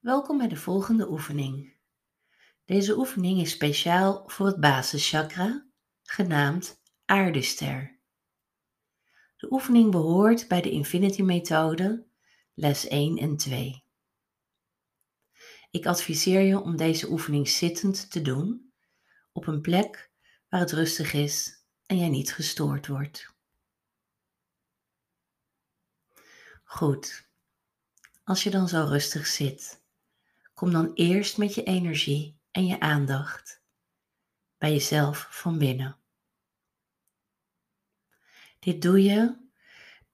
Welkom bij de volgende oefening. Deze oefening is speciaal voor het basischakra, genaamd aardester. De oefening behoort bij de Infinity Methode, les 1 en 2. Ik adviseer je om deze oefening zittend te doen, op een plek waar het rustig is en jij niet gestoord wordt. Goed. Als je dan zo rustig zit, kom dan eerst met je energie en je aandacht bij jezelf van binnen. Dit doe je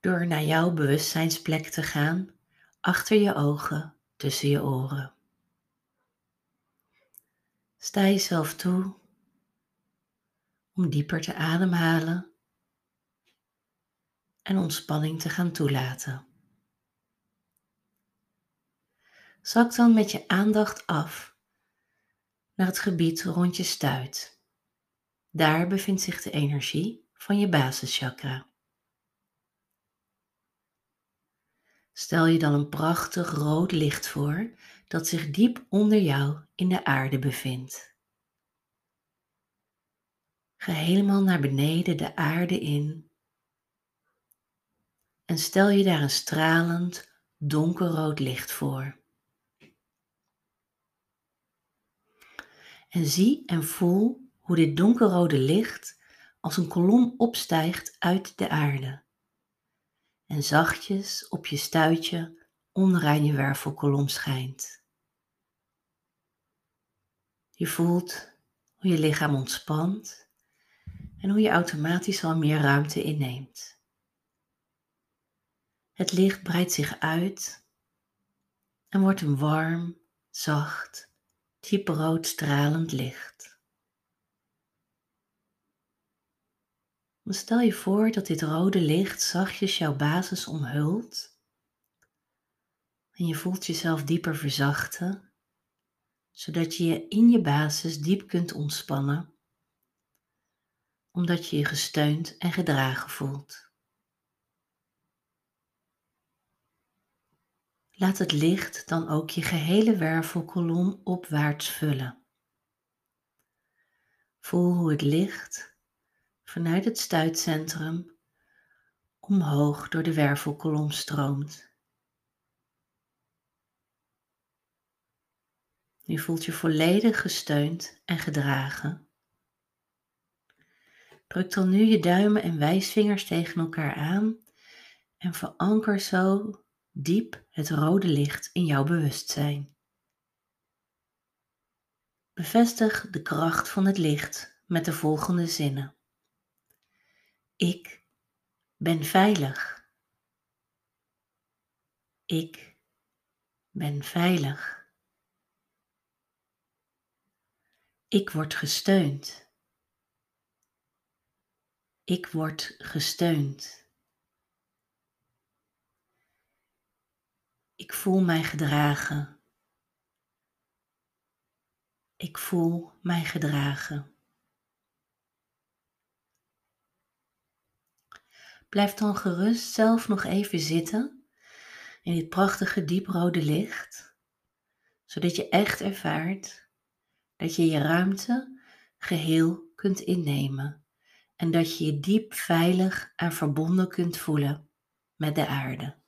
door naar jouw bewustzijnsplek te gaan, achter je ogen, tussen je oren. Sta jezelf toe om dieper te ademhalen en ontspanning te gaan toelaten. Zak dan met je aandacht af naar het gebied rond je stuit. Daar bevindt zich de energie van je basischakra. Stel je dan een prachtig rood licht voor dat zich diep onder jou in de aarde bevindt. Ga helemaal naar beneden de aarde in en stel je daar een stralend donkerrood licht voor. En zie en voel hoe dit donkerrode licht als een kolom opstijgt uit de aarde en zachtjes op je stuitje onderaan je wervelkolom schijnt. Je voelt hoe je lichaam ontspant en hoe je automatisch al meer ruimte inneemt. Het licht breidt zich uit en wordt een warm, zacht, dieprood stralend licht. stel je voor dat dit rode licht zachtjes jouw basis omhult en je voelt jezelf dieper verzachten, zodat je je in je basis diep kunt ontspannen, omdat je je gesteund en gedragen voelt. Laat het licht dan ook je gehele wervelkolom opwaarts vullen. Voel hoe het licht vanuit het stuitcentrum omhoog door de wervelkolom stroomt. Je voelt je volledig gesteund en gedragen. Druk dan nu je duimen en wijsvingers tegen elkaar aan en veranker zo diep het rode licht in jouw bewustzijn. Bevestig de kracht van het licht met de volgende zinnen. Ik ben veilig. Ik ben veilig. Ik word gesteund. Ik word gesteund. Ik voel mij gedragen. Ik voel mij gedragen. Blijf dan gerust zelf nog even zitten in dit prachtige dieprode licht, zodat je echt ervaart dat je je ruimte geheel kunt innemen en dat je je diep veilig en verbonden kunt voelen met de aarde.